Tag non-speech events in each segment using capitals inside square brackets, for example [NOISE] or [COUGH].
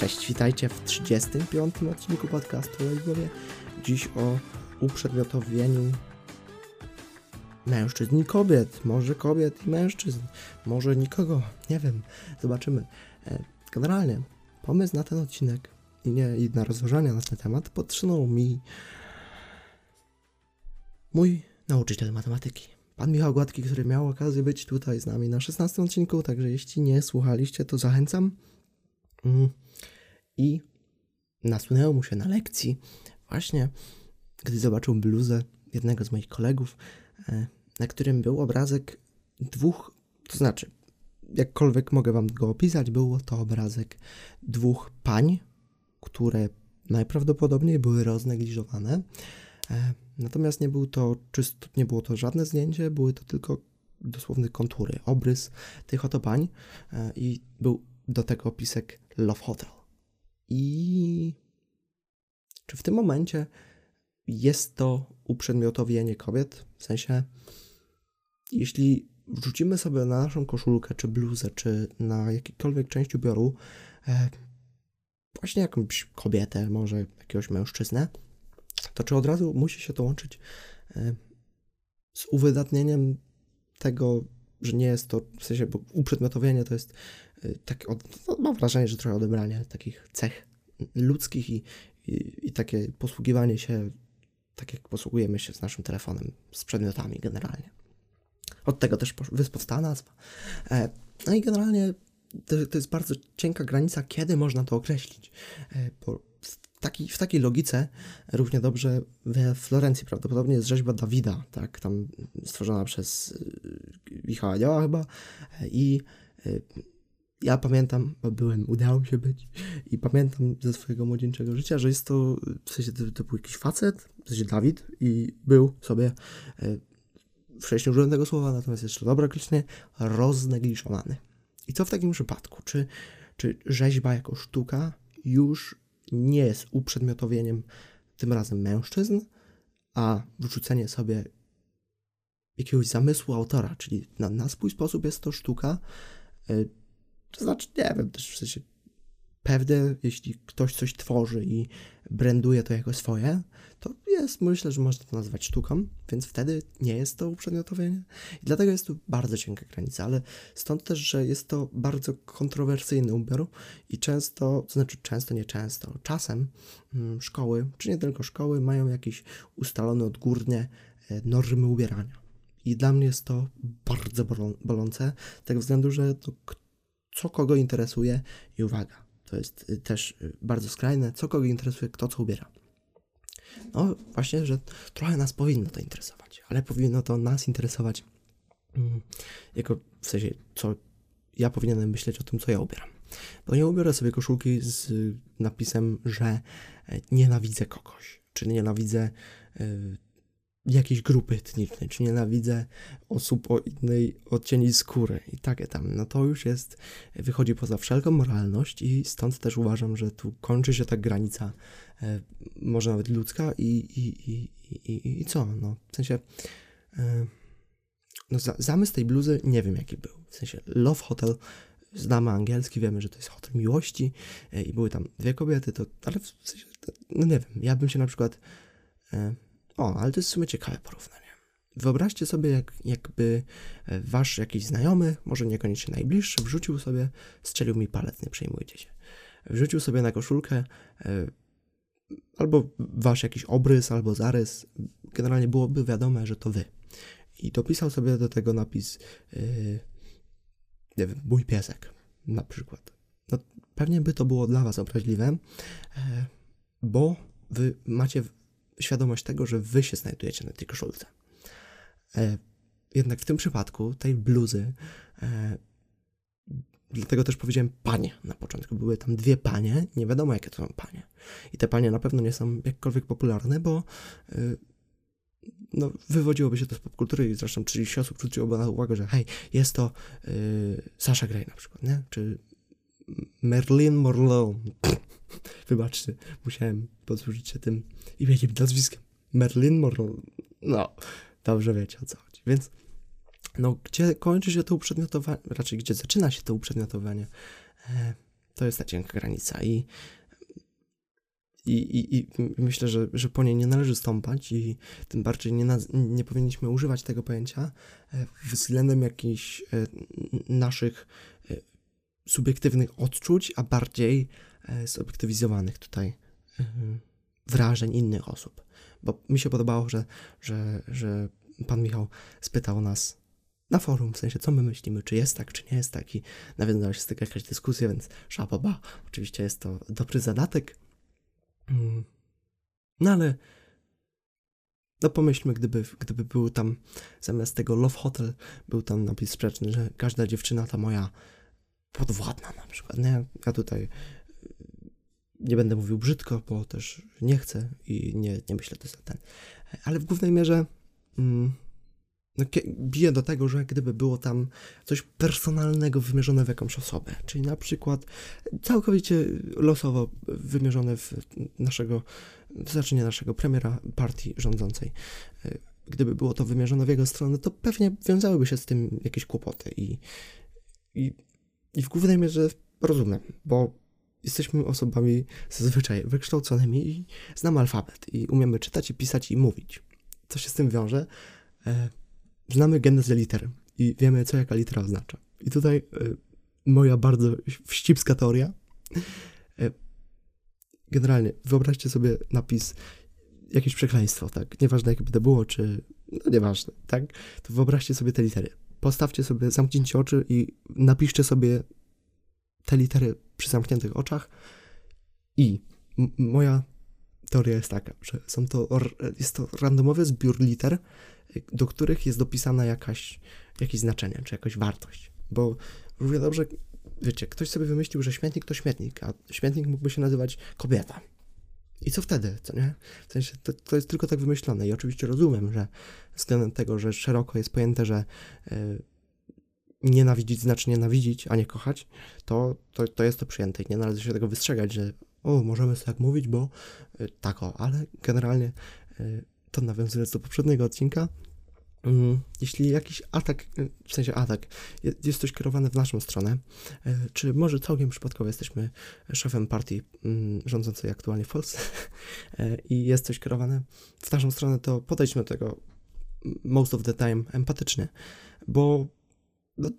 Cześć, witajcie w 35. odcinku podcastu Lejbowie. Dziś o uprzedmiotowieniu mężczyzn i kobiet. Może kobiet i mężczyzn. Może nikogo. Nie wiem. Zobaczymy. E, generalnie pomysł na ten odcinek i, nie, i na rozważania na ten temat podsunął mi mój nauczyciel matematyki. Pan Michał Gładki, który miał okazję być tutaj z nami na 16 odcinku, także jeśli nie słuchaliście, to zachęcam. Mm. I nasunęło mu się na lekcji właśnie, gdy zobaczył bluzę jednego z moich kolegów, e, na którym był obrazek dwóch, to znaczy, jakkolwiek mogę wam go opisać, był to obrazek dwóch pań, które najprawdopodobniej były roznegliżowane. E, natomiast nie był to czysto, nie było to żadne zdjęcie, były to tylko dosłowne kontury, obrys tych oto pań e, i był do tego opisek Love Hotel. I czy w tym momencie jest to uprzedmiotowienie kobiet? W sensie, jeśli wrzucimy sobie na naszą koszulkę, czy bluzę, czy na jakikolwiek część ubioru e, właśnie jakąś kobietę, może jakiegoś mężczyznę, to czy od razu musi się to łączyć e, z uwydatnieniem tego, że nie jest to, w sensie, bo uprzedmiotowienie to jest e, tak, no, mam wrażenie, że trochę odebranie takich cech ludzkich i, i, i takie posługiwanie się, tak jak posługujemy się z naszym telefonem, z przedmiotami generalnie. Od tego też powstała nazwa. E, no i generalnie to, to, jest bardzo cienka granica, kiedy można to określić. E, w, taki, w takiej logice równie dobrze we Florencji prawdopodobnie jest rzeźba Dawida, tak, tam stworzona przez e, Michała Dzieła chyba i ja pamiętam, bo byłem, udało mi się być i pamiętam ze swojego młodzieńczego życia, że jest to, w sensie to, to był jakiś facet, w sensie Dawid i był sobie, e, wcześniej użyłem tego słowa, natomiast jeszcze określenie, roznegliżowany. I co w takim przypadku? Czy, czy rzeźba jako sztuka już nie jest uprzedmiotowieniem tym razem mężczyzn, a wrzucenie sobie jakiegoś zamysłu autora, czyli na, na swój sposób jest to sztuka, e, to znaczy, nie wiem, też w sensie pewne, jeśli ktoś coś tworzy i branduje to jako swoje, to jest, myślę, że można to nazwać sztuką, więc wtedy nie jest to uprzedmiotowienie. I dlatego jest tu bardzo cienka granica, ale stąd też, że jest to bardzo kontrowersyjny ubiór i często, to znaczy często, nie często, czasem hmm, szkoły, czy nie tylko szkoły, mają jakieś ustalone odgórnie e, normy ubierania. I dla mnie jest to bardzo bolące, tego względu, że to co kogo interesuje i uwaga, to jest y, też y, bardzo skrajne, co kogo interesuje, kto co ubiera. No właśnie, że trochę nas powinno to interesować, ale powinno to nas interesować mm, jako w sensie, co ja powinienem myśleć o tym, co ja ubieram. Bo nie ubiorę sobie koszulki z napisem, że e, nienawidzę kogoś, czy nienawidzę y, jakiejś grupy etnicznej, czy nienawidzę osób o innej odcieni skóry i takie tam, no to już jest, wychodzi poza wszelką moralność i stąd też uważam, że tu kończy się ta granica, e, może nawet ludzka i, i, i, i, i co, no, w sensie, e, no za, zamysł tej bluzy nie wiem jaki był, w sensie Love Hotel, znamy angielski, wiemy, że to jest hotel miłości e, i były tam dwie kobiety, to, ale w sensie, to, no nie wiem, ja bym się na przykład e, o, ale to jest w sumie ciekawe porównanie. Wyobraźcie sobie, jak, jakby e, wasz jakiś znajomy, może niekoniecznie najbliższy, wrzucił sobie, strzelił mi palec, nie przejmujcie się, wrzucił sobie na koszulkę e, albo wasz jakiś obrys, albo zarys, generalnie byłoby wiadome, że to wy. I dopisał sobie do tego napis, yy, nie wiem, mój piesek, na przykład. No, pewnie by to było dla was obraźliwe, bo wy macie świadomość tego, że wy się znajdujecie na tej koszulce. E, jednak w tym przypadku tej bluzy, e, dlatego też powiedziałem panie na początku. Były tam dwie panie, nie wiadomo jakie to są panie. I te panie na pewno nie są jakkolwiek popularne, bo e, no, wywodziłoby się to z popkultury i zresztą 30 osób zwróciłoby na uwagę, że hej, jest to yy, Sasha Grey na przykład, nie? Czy Merlin Morlow. [LAUGHS] Wybaczcie, musiałem posłużyć się tym imieniem, nazwiskiem. Merlin Morlow. No, dobrze wiecie o co chodzi. Więc, no, gdzie kończy się to uprzedmiotowanie, raczej gdzie zaczyna się to uprzedmiotowanie? E, To jest ta cienka granica i i, i, I myślę, że, że po niej nie należy stąpać i tym bardziej nie, nie powinniśmy używać tego pojęcia e, względem jakichś e, naszych e, subiektywnych odczuć, a bardziej zobiektywizowanych tutaj wrażeń innych osób. Bo mi się podobało, że, że, że pan Michał spytał nas na forum, w sensie co my myślimy, czy jest tak, czy nie jest tak i nawiązała się z tego jakaś dyskusja, więc szapoba. Oczywiście jest to dobry zadatek. Mm. No ale no pomyślmy, gdyby, gdyby był tam zamiast tego Love Hotel, był tam napis sprzeczny, że każda dziewczyna ta moja podwładna na przykład. Nie? Ja tutaj nie będę mówił brzydko, bo też nie chcę i nie, nie myślę to za ten. Ale w głównej mierze mm, no, bije do tego, że gdyby było tam coś personalnego wymierzone w jakąś osobę, czyli na przykład całkowicie losowo wymierzone w naszego, znaczy nie naszego premiera partii rządzącej, gdyby było to wymierzone w jego stronę, to pewnie wiązałyby się z tym jakieś kłopoty i, i, i w głównej mierze rozumiem, bo jesteśmy osobami zazwyczaj wykształconymi i znamy alfabet i umiemy czytać i pisać i mówić. Co się z tym wiąże? E, znamy genezę liter i wiemy, co jaka litera oznacza. I tutaj y, moja bardzo wścibska teoria. Y, generalnie, wyobraźcie sobie napis, jakieś przekleństwo, tak? Nieważne, jakie by to było, czy... No nieważne, tak? To wyobraźcie sobie te litery. Postawcie sobie, zamknijcie oczy i napiszcie sobie te litery przy zamkniętych oczach i moja teoria jest taka, że są to, jest to randomowy zbiór liter, do których jest dopisana jakaś, jakieś znaczenie, czy jakaś wartość. Bo równie dobrze, wiecie, ktoś sobie wymyślił, że śmietnik to śmietnik, a śmietnik mógłby się nazywać kobieta. I co wtedy, co nie? W sensie, to, to jest tylko tak wymyślone i oczywiście rozumiem, że względem tego, że szeroko jest pojęte, że yy, nienawidzić znaczy nienawidzić, a nie kochać, to, to, to jest to przyjęte i nie należy się tego wystrzegać, że o, możemy sobie tak mówić, bo yy, tak o, ale generalnie yy, to nawiązując do poprzedniego odcinka, mm, jeśli jakiś atak, w sensie atak, jest coś kierowane w naszą stronę, e, czy może całkiem przypadkowo jesteśmy szefem partii mm, rządzącej aktualnie w Polsce e, [LAUGHS] i jest coś kierowane w naszą stronę, to podejdźmy do tego most of the time empatycznie, bo no,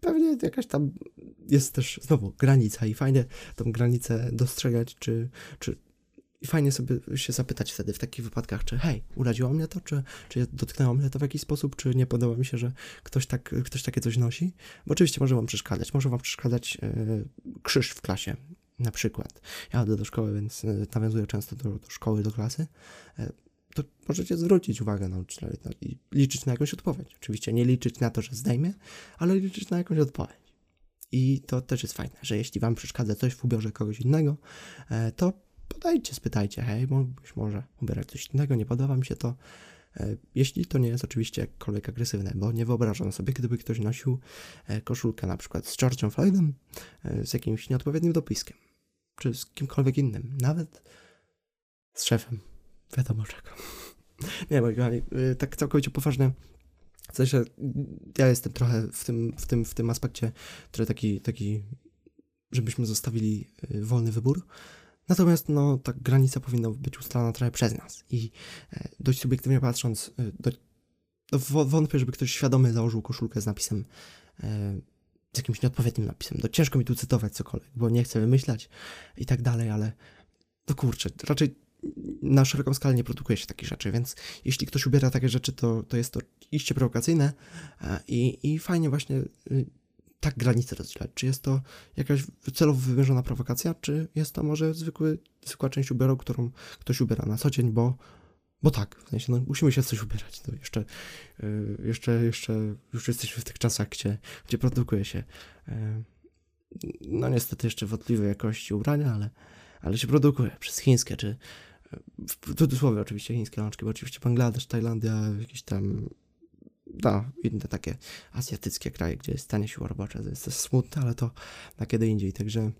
pewnie jakaś tam jest też znowu granica i fajnie tą granicę dostrzegać, czy, czy i fajnie sobie się zapytać wtedy w takich wypadkach, czy hej, uraziło mnie to, czy, czy dotknęło mnie to w jakiś sposób, czy nie podoba mi się, że ktoś, tak, ktoś takie coś nosi. Bo oczywiście może wam przeszkadzać. Może wam przeszkadzać yy, krzyż w klasie, na przykład. Ja chodzę do szkoły, więc yy, nawiązuję często do, do, szkoły, do klasy. To możecie zwrócić uwagę nauczycielowi no, i liczyć na jakąś odpowiedź. Oczywiście nie liczyć na to, że zdejmie, ale liczyć na jakąś odpowiedź. I to też jest fajne, że jeśli wam przeszkadza coś w ubiorze kogoś innego, to podajcie, spytajcie, hej, mógłbyś może ubierać coś innego, nie podoba mi się to. E, jeśli to nie jest oczywiście jakkolwiek agresywne, bo nie wyobrażam sobie, gdyby ktoś nosił e, koszulkę na przykład z George'em Floydem, e, z jakimś nieodpowiednim dopiskiem, czy z kimkolwiek innym, nawet z szefem, wiadomo czego. [LAUGHS] nie, moi kochani, tak całkowicie poważnie, w sensie ja jestem trochę w tym, w tym, w tym aspekcie trochę taki, taki, żebyśmy zostawili wolny wybór, Natomiast no, ta granica powinna być ustalona trochę przez nas i e, dość subiektywnie patrząc, e, do, no, wątpię, żeby ktoś świadomy założył koszulkę z napisem, e, z jakimś nieodpowiednim napisem. No, ciężko mi tu cytować cokolwiek, bo nie chcę wymyślać i tak dalej, ale no kurczę, raczej na szeroką skalę nie produkuje się takich rzeczy, więc jeśli ktoś ubiera takie rzeczy, to, to jest to iście prowokacyjne e, i, i fajnie właśnie y, tak granice rozdzielać. Czy jest to jakaś celowo wymierzona prowokacja, czy jest to może zwykły, zwykła część ubioru, którą ktoś ubiera na co dzień, bo, bo tak, w sensie, no, musimy się coś ubierać. No, jeszcze, yy, jeszcze, jeszcze już jesteśmy w tych czasach, gdzie, gdzie produkuje się yy, no niestety jeszcze wątpliwej jakości ubrania, ale, ale się produkuje przez chińskie, czy w cudzysłowie oczywiście chińskie rączki, bo oczywiście Bangladesz, Tajlandia, jakieś tam no, inne takie azjatyckie kraje, gdzie jest tania siła robocza. To jest to smutne, ale to na kiedy indziej. Także,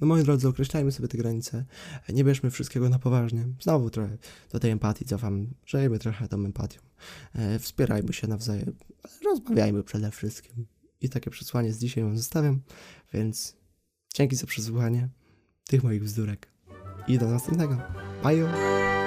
no moi drodzy, określajmy sobie te granice. Nie bierzmy wszystkiego na poważnie. Znowu trochę do tej empatii cofam. Żyjmy trochę tą empatią. E, wspierajmy się nawzajem. Rozmawiajmy przede wszystkim. I takie przesłanie z dzisiaj wam zostawiam, więc Dzięki za przesłuchanie tych moich bzdurek. I do następnego. Bye!